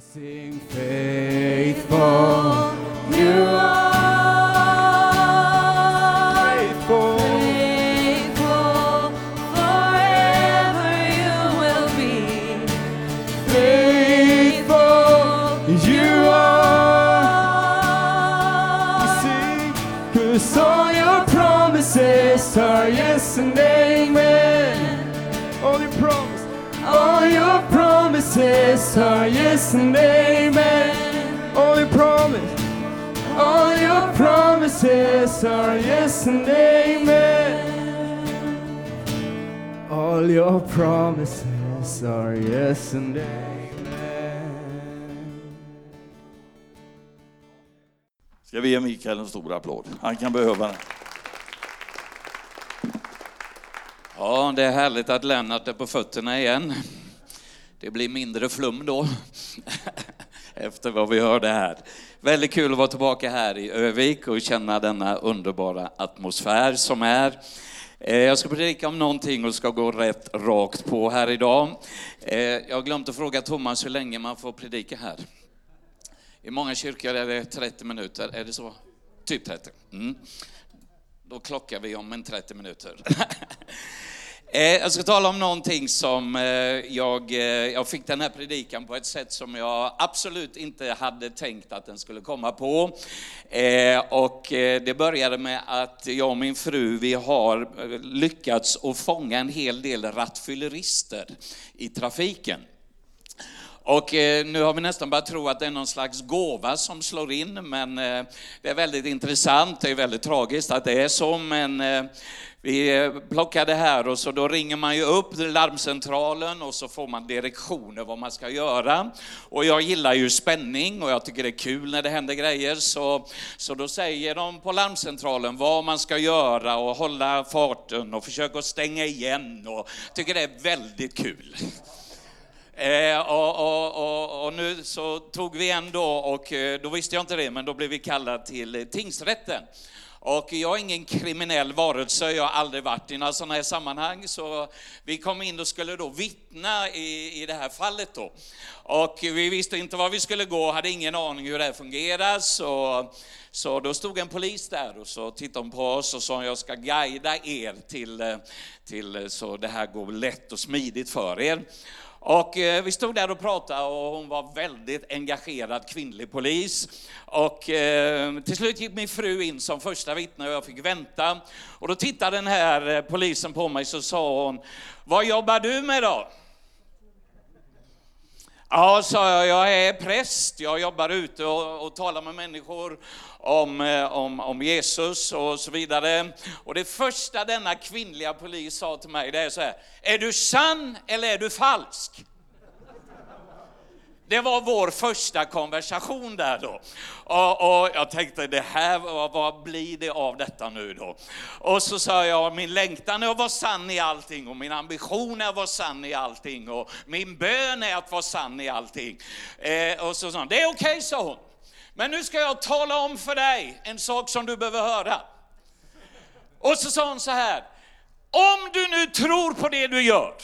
Sing faithful, you yes and amen. All your promises. All your promises are yes and amen. All your promises are yes and amen. Ska vi ge Mikael en stor applåd? Han kan behöva den. Ja, det är härligt att Lennart är på fötterna igen. Det blir mindre flum då, efter vad vi hörde här. Väldigt kul att vara tillbaka här i Övik och känna denna underbara atmosfär som är. Eh, jag ska predika om någonting och ska gå rätt rakt på här idag. Eh, jag har glömt att fråga Thomas hur länge man får predika här. I många kyrkor är det 30 minuter, är det så? Typ 30. Mm. Då klockar vi om en 30 minuter. Eh, jag ska tala om någonting som eh, jag, eh, jag fick den här predikan på ett sätt som jag absolut inte hade tänkt att den skulle komma på. Och det började med att jag och min fru, vi har lyckats att fånga en hel del rattfyllerister i trafiken. Och eh, nu har vi nästan börjat tro att det är någon slags gåva som slår in, men eh, det är väldigt intressant, det är väldigt tragiskt att det är så, men eh, vi plockade här och så då ringer man ju upp larmcentralen och så får man direktioner vad man ska göra. Och jag gillar ju spänning och jag tycker det är kul när det händer grejer, så, så då säger de på larmcentralen vad man ska göra och hålla farten och försöka stänga igen och tycker det är väldigt kul. Eh, och, och, och, och nu så tog vi en då och eh, då visste jag inte det, men då blev vi kallade till eh, tingsrätten. Och jag är ingen kriminell varelse, jag har aldrig varit i några sådana här sammanhang, så vi kom in och skulle då vittna i, i det här fallet då. Och vi visste inte var vi skulle gå, hade ingen aning hur det här fungerar, så, så då stod en polis där och så tittade hon på oss och sa jag ska guida er till, eh, till så det här går lätt och smidigt för er. Och eh, vi stod där och pratade och hon var väldigt engagerad kvinnlig polis. Och eh, till slut gick min fru in som första vittne och jag fick vänta. Och då tittade den här eh, polisen på mig så sa hon, vad jobbar du med då? Ja, sa jag, jag är präst. Jag jobbar ute och, och talar med människor om, eh, om, om Jesus och så vidare. Och det första denna kvinnliga polis sa till mig, det är så här, är du sann eller är du falsk? Det var vår första konversation där då. Och, och jag tänkte, det här, vad, vad blir det av detta nu då? Och så sa jag, min längtan är att vara sann i allting och min ambition är att vara sann i allting och min bön är att vara sann i allting. Eh, och så sa hon, det är okej, sa hon. Men nu ska jag tala om för dig en sak som du behöver höra. Och så sa hon så här, om du nu tror på det du gör,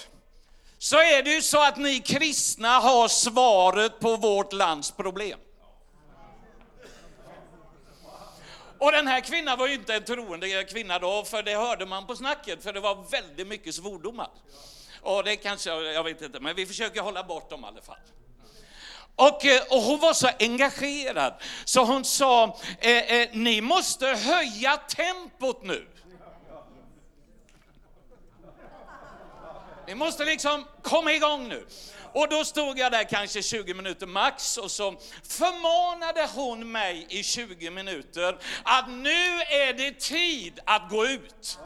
så är det ju så att ni kristna har svaret på vårt lands problem. Och den här kvinnan var ju inte en troende kvinna då, för det hörde man på snacket, för det var väldigt mycket svordomar. Och det kanske, jag vet inte, men vi försöker hålla bort dem i alla fall. Och, eh, och hon var så engagerad, så hon sa, eh, eh, ni måste höja tempot nu. Ni måste liksom komma igång nu. Och då stod jag där kanske 20 minuter max och så förmanade hon mig i 20 minuter att nu är det tid att gå ut.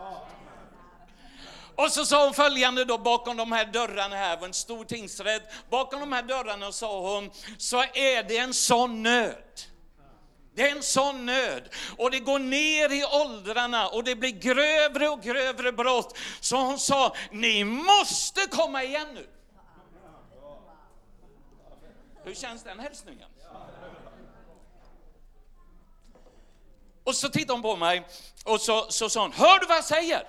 Och så sa hon följande då, bakom de här dörrarna här, var en stor tingsrätt, bakom de här dörrarna sa hon, så är det en sån nöd. Det är en sån nöd och det går ner i åldrarna och det blir grövre och grövre brott. Så hon sa, ni måste komma igen nu. Hur känns den hälsningen? Och så tittade hon på mig och så, så sa hon, hör du vad jag säger?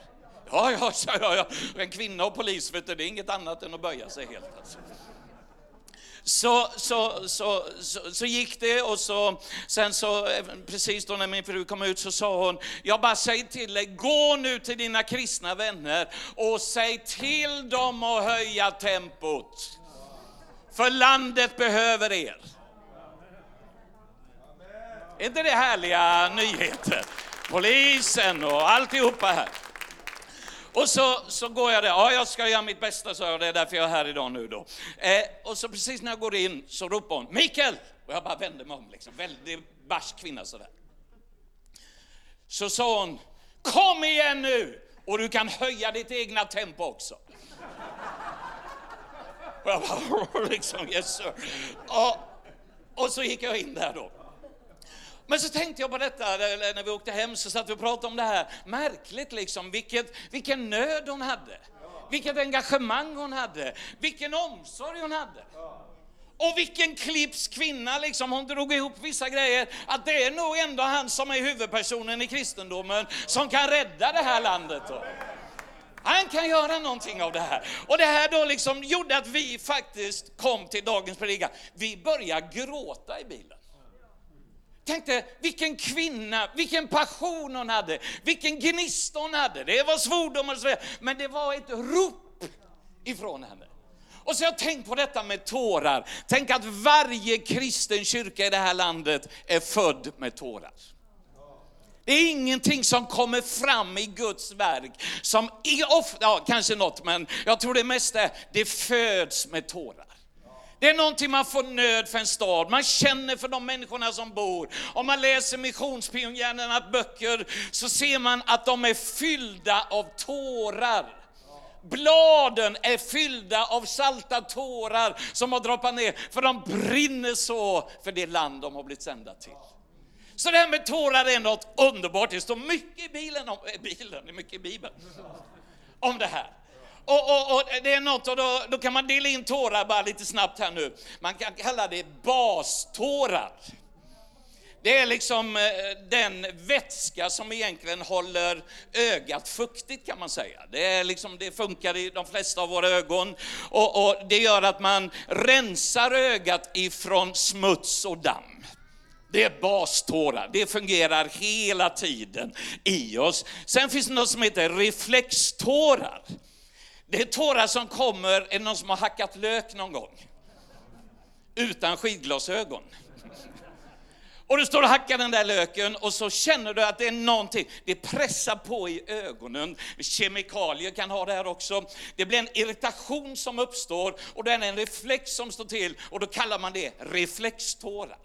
Ja, ja, sa jag. Ja. En kvinna och polis, vet du, det är inget annat än att böja sig helt. Alltså så, så, så, så, så gick det och så, sen så, eh, precis då när min fru kom ut så sa hon, jag bara säger till dig, gå nu till dina kristna vänner och säg till dem att höja tempot. För landet behöver er. Är inte det härliga nyheter? Polisen och alltihopa här. Och så, så går jag där, ja jag ska göra mitt bästa så jag, det är därför jag är här idag nu då. Eh, och så precis när jag går in så ropar hon, Mikael! Och jag bara vänder mig om, liksom, väldigt barsk kvinna sådär. Så sa hon, kom igen nu! Och du kan höja ditt egna tempo också. Och jag bara, liksom, yes sir. Och, och så gick jag in där då. Men så tänkte jag på detta när vi åkte hem, så satt vi och pratade om det här. Märkligt liksom, vilket, vilken nöd hon hade. Vilket engagemang hon hade. Vilken omsorg hon hade. Och vilken klipps kvinna, liksom, hon drog ihop vissa grejer, att det är nog ändå han som är huvudpersonen i kristendomen som kan rädda det här landet. Då. Han kan göra någonting av det här. Och det här då liksom gjorde att vi faktiskt kom till dagens predikan. Vi började gråta i bilen. Tänkte vilken kvinna, vilken passion hon hade, vilken gnista hon hade. Det var svordomar och så vidare, men det var ett rop ifrån henne. Och så har jag tänkt på detta med tårar. Tänk att varje kristen kyrka i det här landet är född med tårar. Det är ingenting som kommer fram i Guds verk som, ofta, ja kanske något, men jag tror det mesta är, det föds med tårar. Det är någonting man får nöd för en stad, man känner för de människorna som bor. Om man läser missionspionjärernas böcker så ser man att de är fyllda av tårar. Bladen är fyllda av salta tårar som har droppat ner, för de brinner så för det land de har blivit sända till. Så det här med tårar är något underbart. Det står mycket i bilen om, bilen, mycket i Bibeln om det här. Och, och, och, det är något, och då, då kan man dela in tårar bara lite snabbt här nu. Man kan kalla det bastårar. Det är liksom eh, den vätska som egentligen håller ögat fuktigt kan man säga. Det, är liksom, det funkar i de flesta av våra ögon och, och det gör att man rensar ögat ifrån smuts och damm. Det är bastårar, det fungerar hela tiden i oss. Sen finns det något som heter reflextårar. Det är tårar som kommer, är det någon som har hackat lök någon gång? Utan skidglasögon. Och du står och hackar den där löken och så känner du att det är någonting, det pressar på i ögonen. Kemikalier kan ha det här också. Det blir en irritation som uppstår och det är en reflex som står till och då kallar man det reflextårar.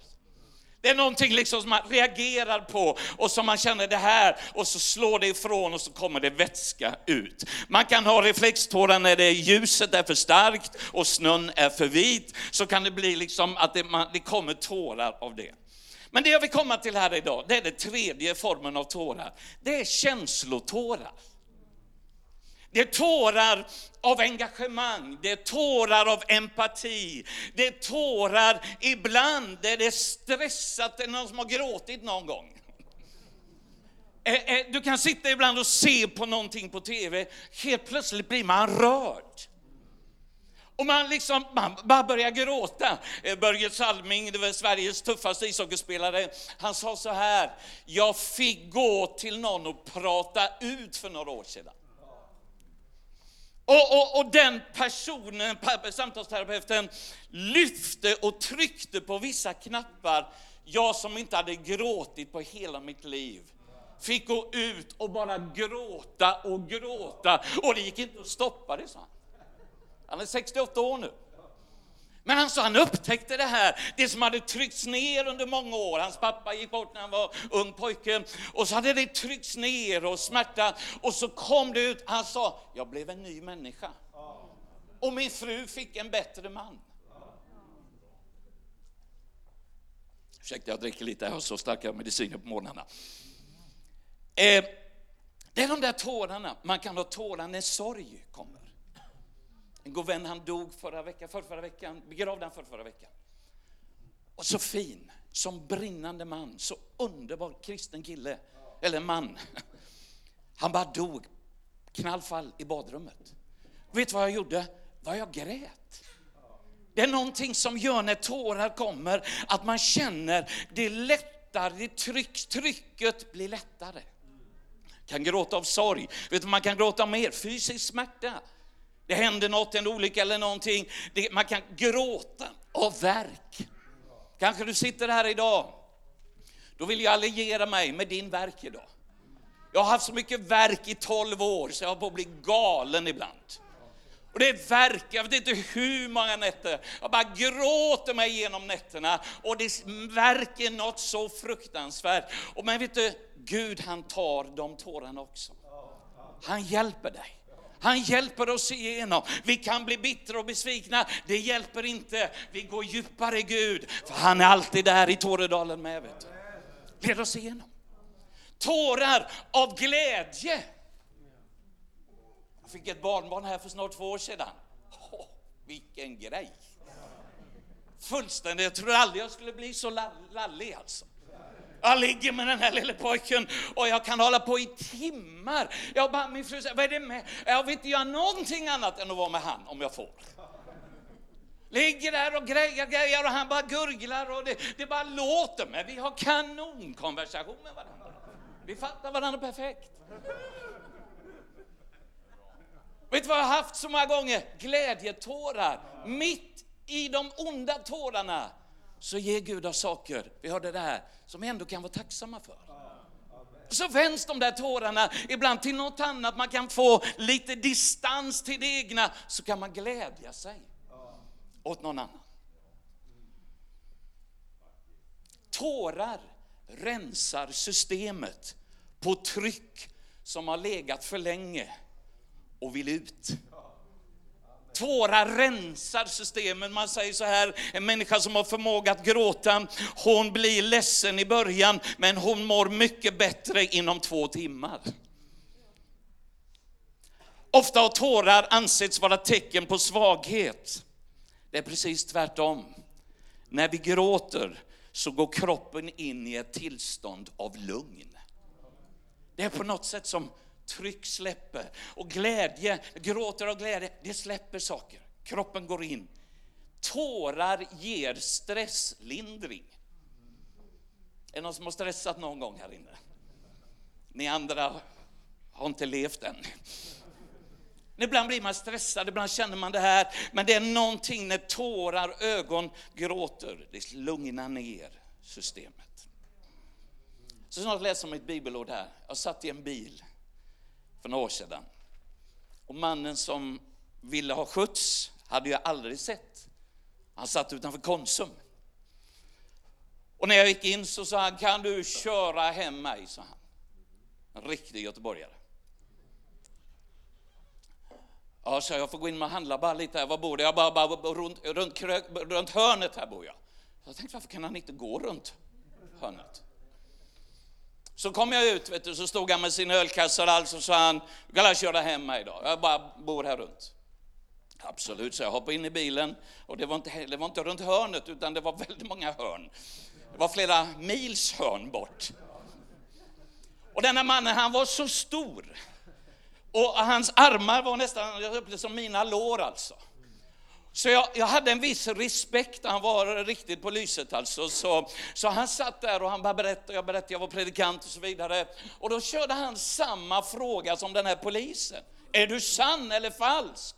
Det är någonting liksom som man reagerar på och som man känner det här och så slår det ifrån och så kommer det vätska ut. Man kan ha reflextårar när det ljuset är för starkt och snön är för vit. Så kan det bli liksom att det, man, det kommer tårar av det. Men det jag vill komma till här idag, det är den tredje formen av tårar. Det är känslotårar. Det är tårar av engagemang, det är tårar av empati, det är tårar ibland där det är stressat, det är någon som har gråtit någon gång. Eh, eh, du kan sitta ibland och se på någonting på TV, helt plötsligt blir man rörd. Och man, liksom, man bara börjar gråta. Eh, Börje Salming, det var Sveriges tuffaste ishockeyspelare, han sa så här, jag fick gå till någon och prata ut för några år sedan. Och, och, och, den personen, samtalsterapeuten, lyfte och tryckte på vissa knappar. Jag som inte hade gråtit på hela mitt liv fick gå ut och bara gråta och gråta. Och det gick inte att stoppa det, sa han. Han är 68 år nu. Men han sa, han upptäckte det här, det som hade tryckts ner under många år. Hans pappa gick bort när han var ung pojke och så hade det tryckts ner och smärta och så kom det ut. Han sa, jag blev en ny människa. Och min fru fick en bättre man. Ursäkta, jag dricker lite, jag har så starka mediciner på morgnarna. Eh, det är de där tårarna, man kan ha tårar när sorg kommer. En god vän, han dog förra veckan, för förra veckan, begravde han för förra veckan. Och så fin, som brinnande man, så underbar kristen kille, eller man. Han bara dog, knallfall i badrummet. Vet du vad jag gjorde? Vad jag grät. Det är någonting som gör när tårar kommer att man känner det lättar, det tryck, trycket blir lättare. Kan gråta av sorg, vet du, man kan gråta av mer fysisk smärta. Det händer något, en olycka eller någonting. Det, man kan gråta av verk. Kanske du sitter här idag, då vill jag alliera mig med din verk idag. Jag har haft så mycket verk i 12 år så jag har på att bli galen ibland. Och det är verk, jag vet inte hur många nätter. Jag bara gråter mig igenom nätterna och det verkar något så fruktansvärt. Och men vet du, Gud han tar de tårarna också. Han hjälper dig. Han hjälper oss igenom. Vi kan bli bittra och besvikna, det hjälper inte. Vi går djupare i Gud, för han är alltid där i Tåredalen med. Vet du. Led oss igenom. Tårar av glädje. Jag fick ett barnbarn här för snart två år sedan. Oh, vilken grej! Fullständigt, jag trodde aldrig jag skulle bli så lallig alltså. Jag ligger med den här lille pojken och jag kan hålla på i timmar. Jag bara, min fru säger, vad är det med? Jag vill inte göra någonting annat än att vara med han om jag får. Ligger där och grejar, grejar och han bara gurglar och det, det bara låter. Men vi har kanonkonversation med varandra. Vi fattar varandra perfekt. Vet du vad jag har haft så många gånger? Glädjetårar. Mitt i de onda tårarna så ger Gud oss saker, vi hörde det här, som vi ändå kan vara tacksamma för. Så vänds de där tårarna ibland till något annat, man kan få lite distans till det egna, så kan man glädja sig åt någon annan. Tårar rensar systemet på tryck som har legat för länge och vill ut. Tårar rensar systemen. Man säger så här, en människa som har förmåga att gråta, hon blir ledsen i början, men hon mår mycket bättre inom två timmar. Ofta har tårar ansetts vara tecken på svaghet. Det är precis tvärtom. När vi gråter så går kroppen in i ett tillstånd av lugn. Det är på något sätt som tryck släpper och glädje, gråter av glädje, det släpper saker. Kroppen går in. Tårar ger stresslindring. Är det någon som har stressat någon gång här inne? Ni andra har inte levt än. Ibland blir man stressad, ibland känner man det här, men det är någonting när tårar, ögon gråter, det lugnar ner systemet. Så snart läser jag mitt bibelord här. Jag satt i en bil för några år sedan. Och mannen som ville ha skjuts hade jag aldrig sett. Han satt utanför Konsum. Och när jag gick in så sa han, kan du köra hem mig? sa han. En riktig göteborgare. Ja, så jag får gå in och handla bara lite här. Var bor du? Jag bara, bara runt, runt, runt hörnet här bor jag. Jag tänkte, varför kan han inte gå runt hörnet? Så kom jag ut, vet du, så stod han med sin ölkassa och allt, så sa han, du kan köra hem mig idag, jag bara bor här runt. Absolut, så jag hoppade in i bilen och det var inte, det var inte runt hörnet utan det var väldigt många hörn. Det var flera mils hörn bort. Och denna mannen, han var så stor. Och hans armar var nästan som mina lår alltså. Så jag, jag, hade en viss respekt, han var riktigt på lyset alltså. Så, så han satt där och han bara berättade, jag berättade, jag var predikant och så vidare. Och då körde han samma fråga som den här polisen. Är du sann eller falsk?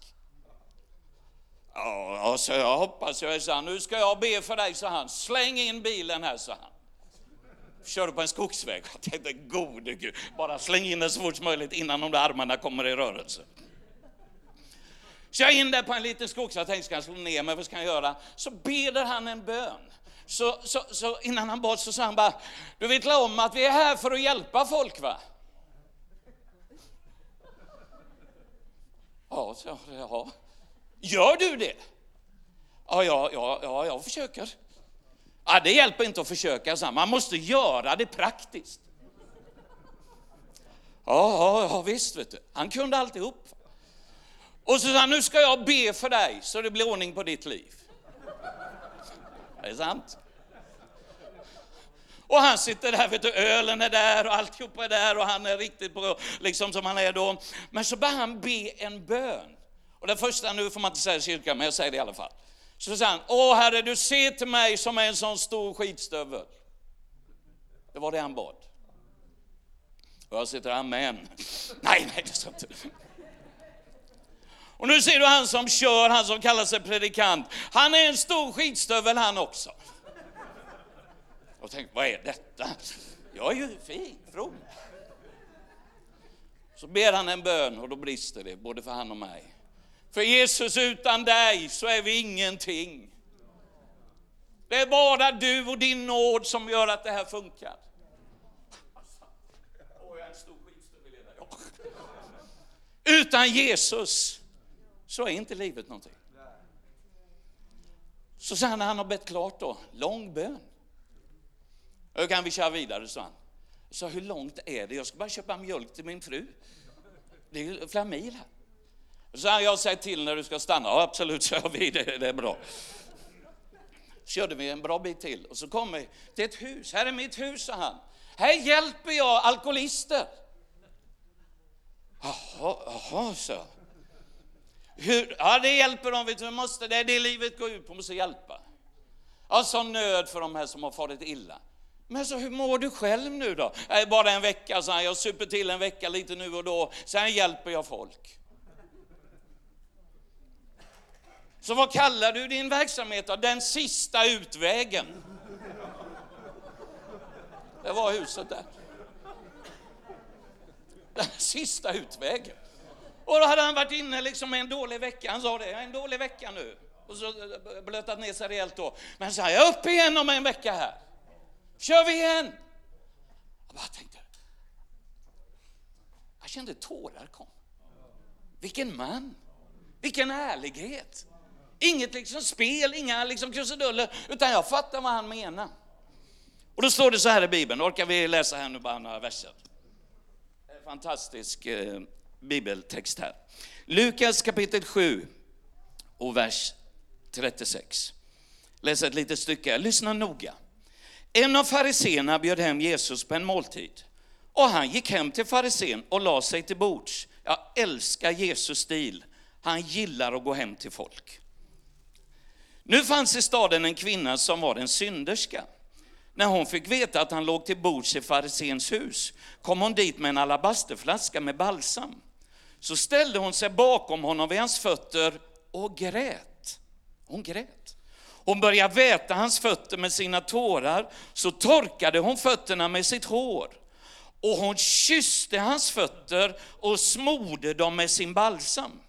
Ja, alltså jag hoppas jag är sann. Nu ska jag be för dig, sa han. Släng in bilen här, sa han. Körde på en skogsväg. Jag tänkte, gode Gud, bara släng in den så fort som möjligt innan de där armarna kommer i rörelse. Så jag in där på en liten skog, så jag tänkte, ska han slå ner mig, vad ska jag göra? Så beder han en bön. Så, så, så innan han bad så sa han bara, du vet om att vi är här för att hjälpa folk va? Ja, så, ja. Gör du det? Ja, ja, ja, ja jag försöker. Ja, det hjälper inte att försöka, så man måste göra det praktiskt. Ja, ja, ja visst vet du. Han kunde alltihop. Och så sa han, nu ska jag be för dig så det blir ordning på ditt liv. Det är sant. Och han sitter där, vet du, ölen är där och alltihopa är där och han är riktigt bra, liksom som han är då. Men så börjar han be en bön. Och det första, nu får man inte säga i kyrkan, men jag säger det i alla fall. Så sa han, Åh Herre, du ser till mig som en sån stor skitstövel. Det var det han bad. Och jag sitter, amen. Nej, nej, det står inte. Och nu ser du han som kör, han som kallar sig predikant. Han är en stor skitstövel han också. Och tänk, vad är detta? Jag är ju fin, from. Så ber han en bön och då brister det, både för han och mig. För Jesus, utan dig så är vi ingenting. Det är bara du och din nåd som gör att det här funkar. Utan Jesus så är inte livet någonting. Så sa han när han har bett klart då, lång bön. Då kan vi köra vidare, sa han. Så hur långt är det? Jag ska bara köpa mjölk till min fru. Det är ju flera mil här. Så han, jag säger till när du ska stanna. Ja, absolut, kör vi, det, det är bra. Så körde vi en bra bit till och så kom vi till ett hus. Här är mitt hus, sa han. Här hjälper jag alkoholister. Jaha, jaha, så. Hur? Ja, det hjälper dem, vet du, måste, det är det livet går ut på, måste hjälpa. Ja, sån nöd för de här som har farit illa. Men så hur mår du själv nu då? Bara en vecka, så här, jag super till en vecka lite nu och då, sen hjälper jag folk. Så vad kallar du din verksamhet då? Den sista utvägen. Det var huset där. Den sista utvägen. Och då hade han varit inne liksom en dålig vecka. Han sa det, en dålig vecka nu. Och så blötat ner sig rejält då. Men så här, jag är uppe igen om en vecka här. Kör vi igen. Jag bara tänkte, jag kände tårar kom. Vilken man, vilken ärlighet. Inget liksom spel, inga liksom krusiduller, utan jag fattar vad han menar. Och då står det så här i Bibeln, orkar vi läsa här nu bara några verser? Fantastisk eh, bibeltext här. Lukas kapitel 7 och vers 36. Läs ett litet stycke, lyssna noga. En av fariseerna bjöd hem Jesus på en måltid. Och han gick hem till farisén och la sig till bords. Jag älskar Jesus stil. Han gillar att gå hem till folk. Nu fanns i staden en kvinna som var en synderska. När hon fick veta att han låg till bords i farisens hus kom hon dit med en alabasterflaska med balsam. Så ställde hon sig bakom honom vid hans fötter och grät. Hon grät. Hon började väta hans fötter med sina tårar, så torkade hon fötterna med sitt hår. Och hon kysste hans fötter och smorde dem med sin balsam.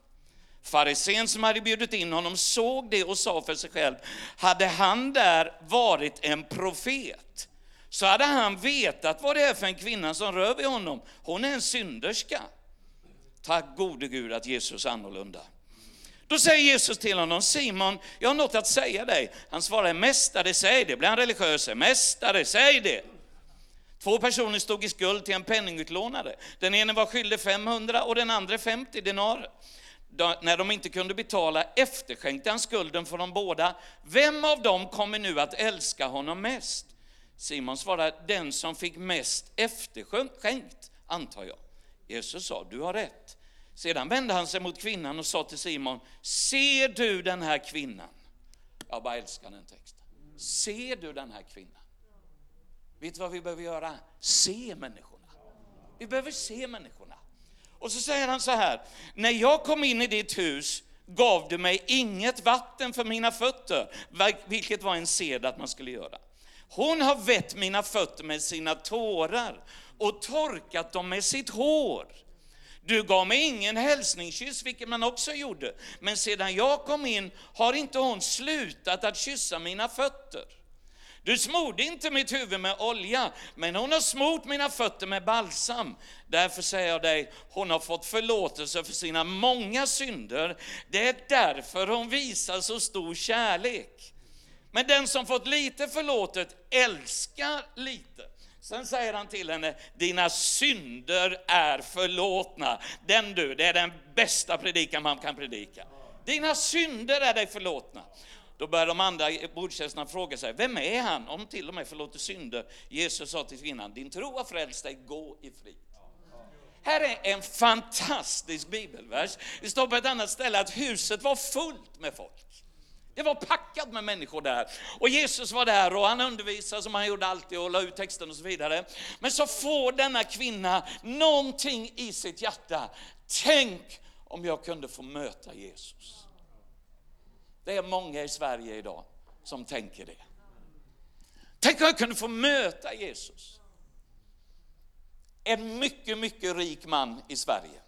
Farisén som hade bjudit in honom såg det och sa för sig själv, hade han där varit en profet, så hade han vetat vad det är för en kvinna som rör vid honom. Hon är en synderska. Tack gode Gud att Jesus är annorlunda. Då säger Jesus till honom, Simon, jag har något att säga dig. Han svarar, Mästare, säg det. Blir han religiös? Mästare, säg det. Två personer stod i skuld till en penningutlånare. Den ene var skyldig 500 och den andra 50 denarer. När de inte kunde betala efterskänkte han skulden för de båda. Vem av dem kommer nu att älska honom mest? Simon svarar, den som fick mest efterskänkt, antar jag. Jesus sa, du har rätt. Sedan vände han sig mot kvinnan och sa till Simon, ser du den här kvinnan? Jag bara älskar den texten. Ser du den här kvinnan? Vet du vad vi behöver göra? Se människorna. Vi behöver se människorna. Och så säger han så här, när jag kom in i ditt hus gav du mig inget vatten för mina fötter, vilket var en sed att man skulle göra. Hon har vett mina fötter med sina tårar och torkat dem med sitt hår. Du gav mig ingen hälsningskyss, vilket man också gjorde. Men sedan jag kom in har inte hon slutat att kyssa mina fötter. Du smorde inte mitt huvud med olja, men hon har smort mina fötter med balsam. Därför säger jag dig, hon har fått förlåtelse för sina många synder. Det är därför hon visar så stor kärlek. Men den som fått lite förlåtet älskar lite. Sen säger han till henne, dina synder är förlåtna. Den du, det är den bästa predikan man kan predika. Dina synder är dig förlåtna. Då börjar de andra bordstjänsterna fråga sig, vem är han om till och med förlåter synder? Jesus sa till kvinnan, din tro har frälst dig, gå i frid. Här är en fantastisk bibelvers. Det står på ett annat ställe att huset var fullt med folk. Det var packat med människor där. Och Jesus var där och han undervisade som han gjorde alltid och la ut texten och så vidare. Men så får denna kvinna någonting i sitt hjärta. Tänk om jag kunde få möta Jesus. Det är många i Sverige idag som tänker det. Tänk om jag kunde få möta Jesus. En mycket, mycket rik man i Sverige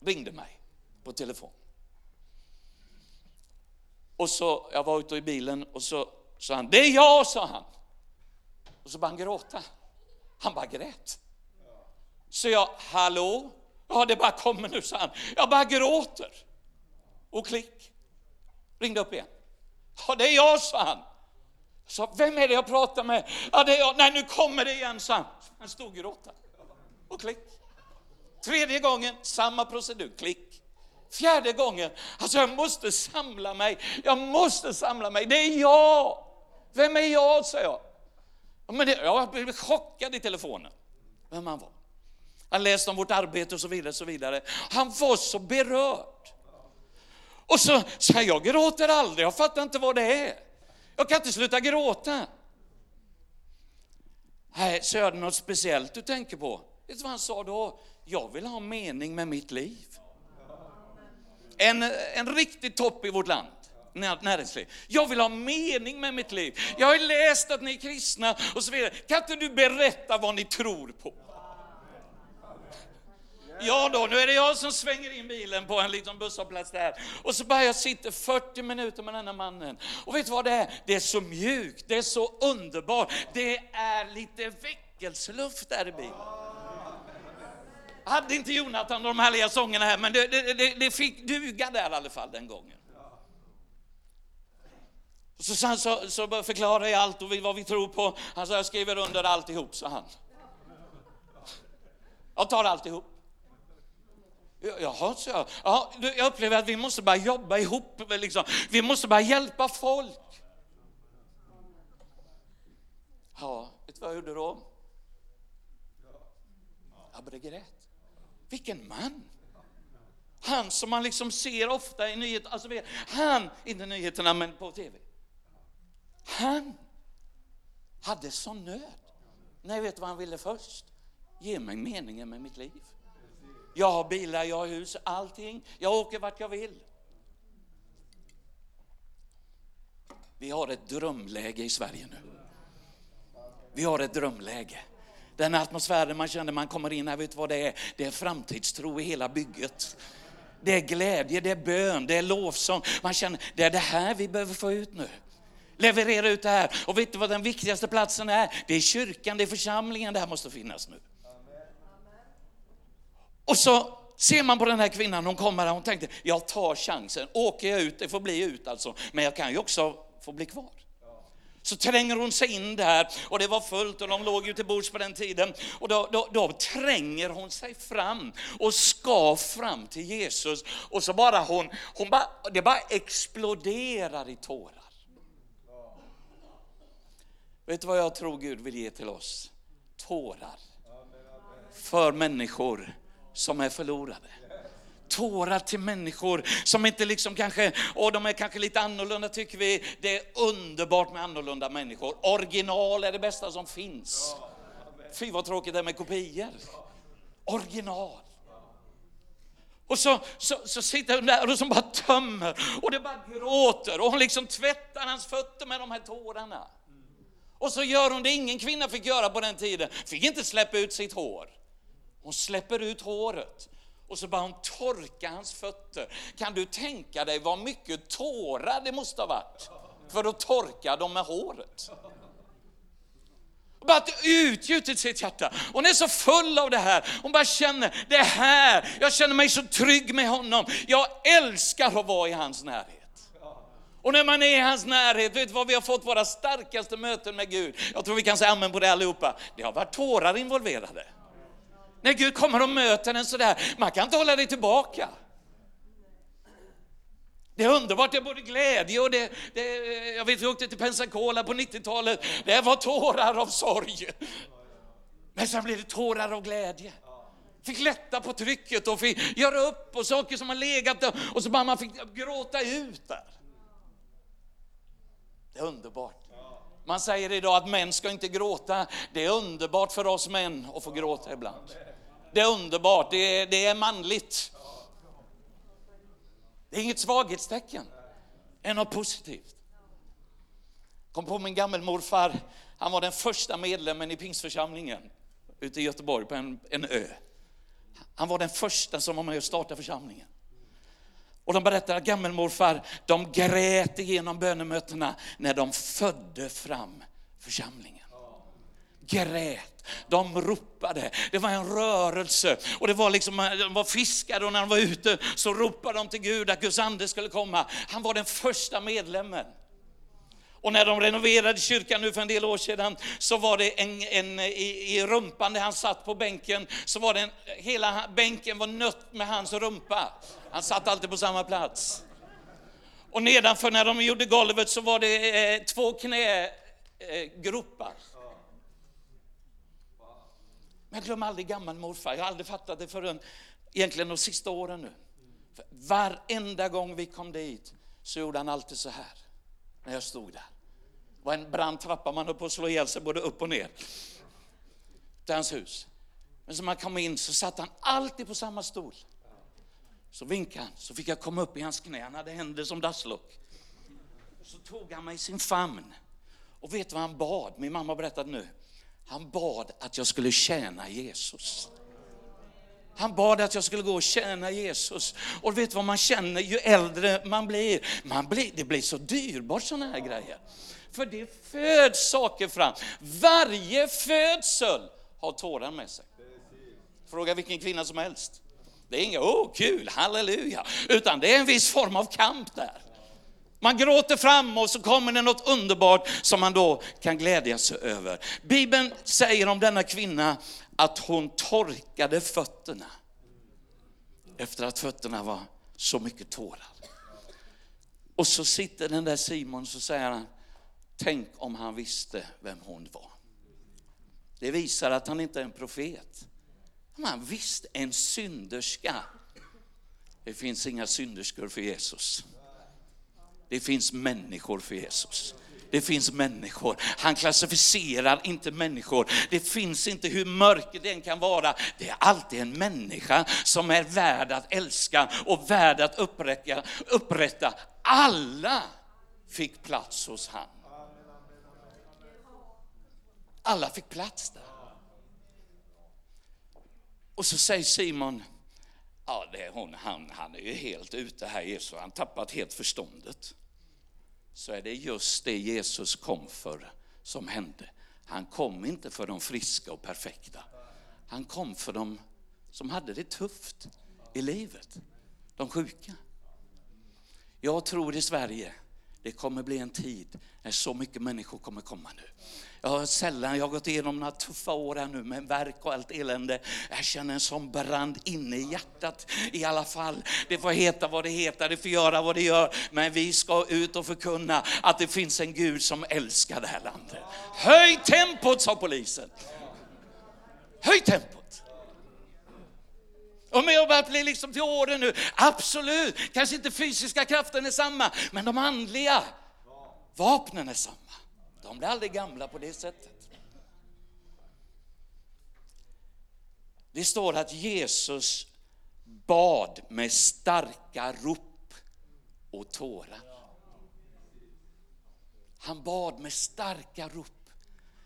ringde mig på telefon. Och så, jag var ute i bilen och så sa han, det är jag, sa han. Och så började han gråta. Han bara grät. Så jag, hallå? Ja, det bara kommer nu, sa han. Jag bara gråter. Och klick. Ringde upp igen. Ja, det är jag, sa han. Jag sa, vem är det jag pratar med? Ja, det är jag. Nej, nu kommer det igen, sa han. Han stod och gråta. Och klick. Tredje gången, samma procedur, klick. Fjärde gången, alltså jag måste samla mig, jag måste samla mig, det är jag! Vem är jag, sa jag. Men det, jag blev chockad i telefonen, vem han var. Han läste om vårt arbete och så vidare, så vidare. Han var så berörd. Och så sa jag gråter aldrig, jag fattar inte vad det är. Jag kan inte sluta gråta. Nej, så är det något speciellt du tänker på. Vet du vad han sa då? Jag vill ha mening med mitt liv. En, en riktig topp i vårt land näringsliv. Jag vill ha mening med mitt liv. Jag har läst att ni är kristna och så vidare. Kan inte du berätta vad ni tror på? Ja då, nu är det jag som svänger in bilen på en liten busshållplats där. Och så bara jag sitter 40 minuter med denna mannen. Och vet du vad det är? Det är så mjukt, det är så underbart. Det är lite väckelseluft där i bilen. Hade inte Jonathan de härliga sångerna här, men det, det, det, det fick duga där i alla fall den gången. Så, sen så, så förklarade jag allt och vad vi tror på. Han sa, jag skriver under alltihop, sa han. Jag tar alltihop. Jaha, så jag. Ja, jag upplever att vi måste bara jobba ihop. Liksom. Vi måste bara hjälpa folk. Ja, vet du vad jag gjorde då? Jag började grät. Vilken man! Han som man liksom ser ofta i nyheterna, alltså han, inte nyheterna men på tv. Han hade sån nöd. Nej, vet du vad han ville först? Ge mig meningen med mitt liv. Jag har bilar, jag har hus, allting. Jag åker vart jag vill. Vi har ett drömläge i Sverige nu. Vi har ett drömläge. Den atmosfären man känner man kommer in här, vet vad det är? Det är framtidstro i hela bygget. Det är glädje, det är bön, det är lovsång. Man känner, det är det här vi behöver få ut nu. Leverera ut det här. Och vet du vad den viktigaste platsen är? Det är kyrkan, det är församlingen, det här måste finnas nu. Och så ser man på den här kvinnan, hon kommer här, hon tänkte, jag tar chansen. Åker jag ut, det får bli ut alltså, men jag kan ju också få bli kvar. Så tränger hon sig in där och det var fullt och de låg ju till bords på den tiden. Och då, då, då tränger hon sig fram och ska fram till Jesus. Och så bara hon, hon bara, det bara exploderar i tårar. Vet du vad jag tror Gud vill ge till oss? Tårar. För människor som är förlorade. Tårar till människor som inte liksom kanske, och de är kanske lite annorlunda tycker vi. Det är underbart med annorlunda människor. Original är det bästa som finns. Fy vad tråkigt det är med kopior. Original. Och så, så, så sitter hon där och som bara tömmer och det bara gråter och hon liksom tvättar hans fötter med de här tårarna. Och så gör hon det ingen kvinna fick göra på den tiden, fick inte släppa ut sitt hår. Hon släpper ut håret och så bara hon torka hans fötter. Kan du tänka dig vad mycket tårar det måste ha varit för att torka dem med håret? bara utgjutit sitt hjärta. Hon är så full av det här. Hon bara känner, det här, jag känner mig så trygg med honom. Jag älskar att vara i hans närhet. Och när man är i hans närhet, vet du vad vi har fått våra starkaste möten med Gud? Jag tror vi kan säga amen på det allihopa. Det har varit tårar involverade. När Gud kommer och möter en sådär, man kan inte hålla det tillbaka. Det är underbart, det är både glädje och det, det jag vet vi åkte till Pensacola på 90-talet, det var tårar av sorg. Men sen blev det tårar av glädje. Fick lätta på trycket och fick göra upp och saker som har legat och så bara man fick gråta ut där. Det är underbart. Man säger idag att män ska inte gråta. Det är underbart för oss män att få gråta ibland. Det är underbart, det är, det är manligt. Det är inget svaghetstecken, det är något positivt. Kom på min gammelmorfar, han var den första medlemmen i pingstförsamlingen ute i Göteborg på en, en ö. Han var den första som var med och startade församlingen. Och de berättar att gammelmorfar, de grät igenom bönemötena när de födde fram församlingen. Grät, de ropade, det var en rörelse. Och det var liksom, de var fiskare och när de var ute så ropade de till Gud att Guds ande skulle komma. Han var den första medlemmen. Och när de renoverade kyrkan nu för en del år sedan så var det en, en i, i rumpan där han satt på bänken, så var det en, hela bänken var nött med hans rumpa. Han satt alltid på samma plats. Och nedanför när de gjorde golvet så var det eh, två knägropar. Eh, Men glöm aldrig gammelmorfar, jag har aldrig fattat det förrän egentligen de sista åren nu. För varenda gång vi kom dit så gjorde han alltid så här, när jag stod där. Det var en brant trappa, man höll på att slå ihjäl sig både upp och ner. Till hans hus. Men så man kom in så satt han alltid på samma stol. Så vinkade han, så fick jag komma upp i hans knä, han hade händer som dasslock. Så tog han mig i sin famn. Och vet vad han bad? Min mamma berättade nu. Han bad att jag skulle tjäna Jesus. Han bad att jag skulle gå och tjäna Jesus. Och vet vad man känner ju äldre man blir? Man blir det blir så dyrbart sådana här grejer. För det föds saker fram. Varje födsel har tårar med sig. Fråga vilken kvinna som helst. Det är inga, åh oh, kul, halleluja, utan det är en viss form av kamp där. Man gråter fram och så kommer det något underbart som man då kan glädja sig över. Bibeln säger om denna kvinna att hon torkade fötterna efter att fötterna var så mycket tårar. Och så sitter den där Simon och så säger han, tänk om han visste vem hon var. Det visar att han inte är en profet. Han visste en synderska. Det finns inga synderskor för Jesus. Det finns människor för Jesus. Det finns människor. Han klassificerar inte människor. Det finns inte hur mörker den kan vara. Det är alltid en människa som är värd att älska och värd att upprätta. upprätta. Alla fick plats hos han. Alla fick plats där. Och så säger Simon, ja det är hon, han, han är ju helt ute här Jesus, han tappat helt förståndet. Så är det just det Jesus kom för som hände. Han kom inte för de friska och perfekta. Han kom för de som hade det tufft i livet, de sjuka. Jag tror i Sverige, det kommer bli en tid när så mycket människor kommer komma nu. Jag har sällan, jag har gått igenom några tuffa år här nu med verk och allt elände. Jag känner en sån brand inne i hjärtat i alla fall. Det får heta vad det heter, det får göra vad det gör. Men vi ska ut och förkunna att det finns en Gud som älskar det här landet. Höj tempot, sa polisen. Höj tempot. De är och börjar bli liksom till åren nu, absolut, kanske inte fysiska kraften är samma, men de andliga vapnen är samma. De blir aldrig gamla på det sättet. Det står att Jesus bad med starka rop och tårar. Han bad med starka rop.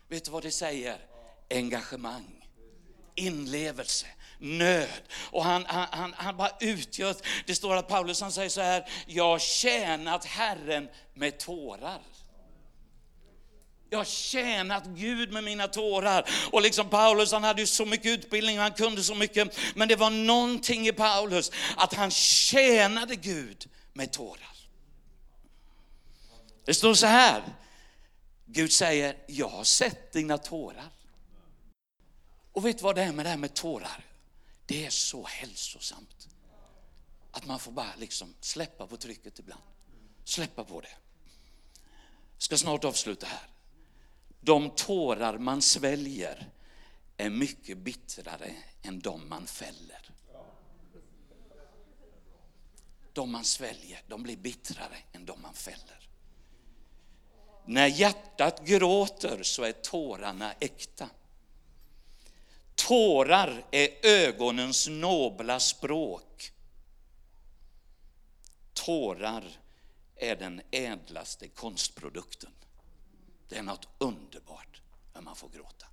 Vet du vad det säger? Engagemang, inlevelse, nöd. Och han, han, han, han bara utgör, det står att Paulus han säger så här, jag har tjänat Herren med tårar. Jag har tjänat Gud med mina tårar. Och liksom Paulus, han hade ju så mycket utbildning och han kunde så mycket. Men det var någonting i Paulus, att han tjänade Gud med tårar. Det står så här, Gud säger, jag har sett dina tårar. Och vet du vad det är med det här med tårar? Det är så hälsosamt. Att man får bara liksom släppa på trycket ibland. Släppa på det. Jag ska snart avsluta här. De tårar man sväljer är mycket bittrare än de man fäller. De man sväljer, de blir bittrare än de man fäller. När hjärtat gråter så är tårarna äkta. Tårar är ögonens nobla språk. Tårar är den ädlaste konstprodukten. Det är något underbart när man får gråta.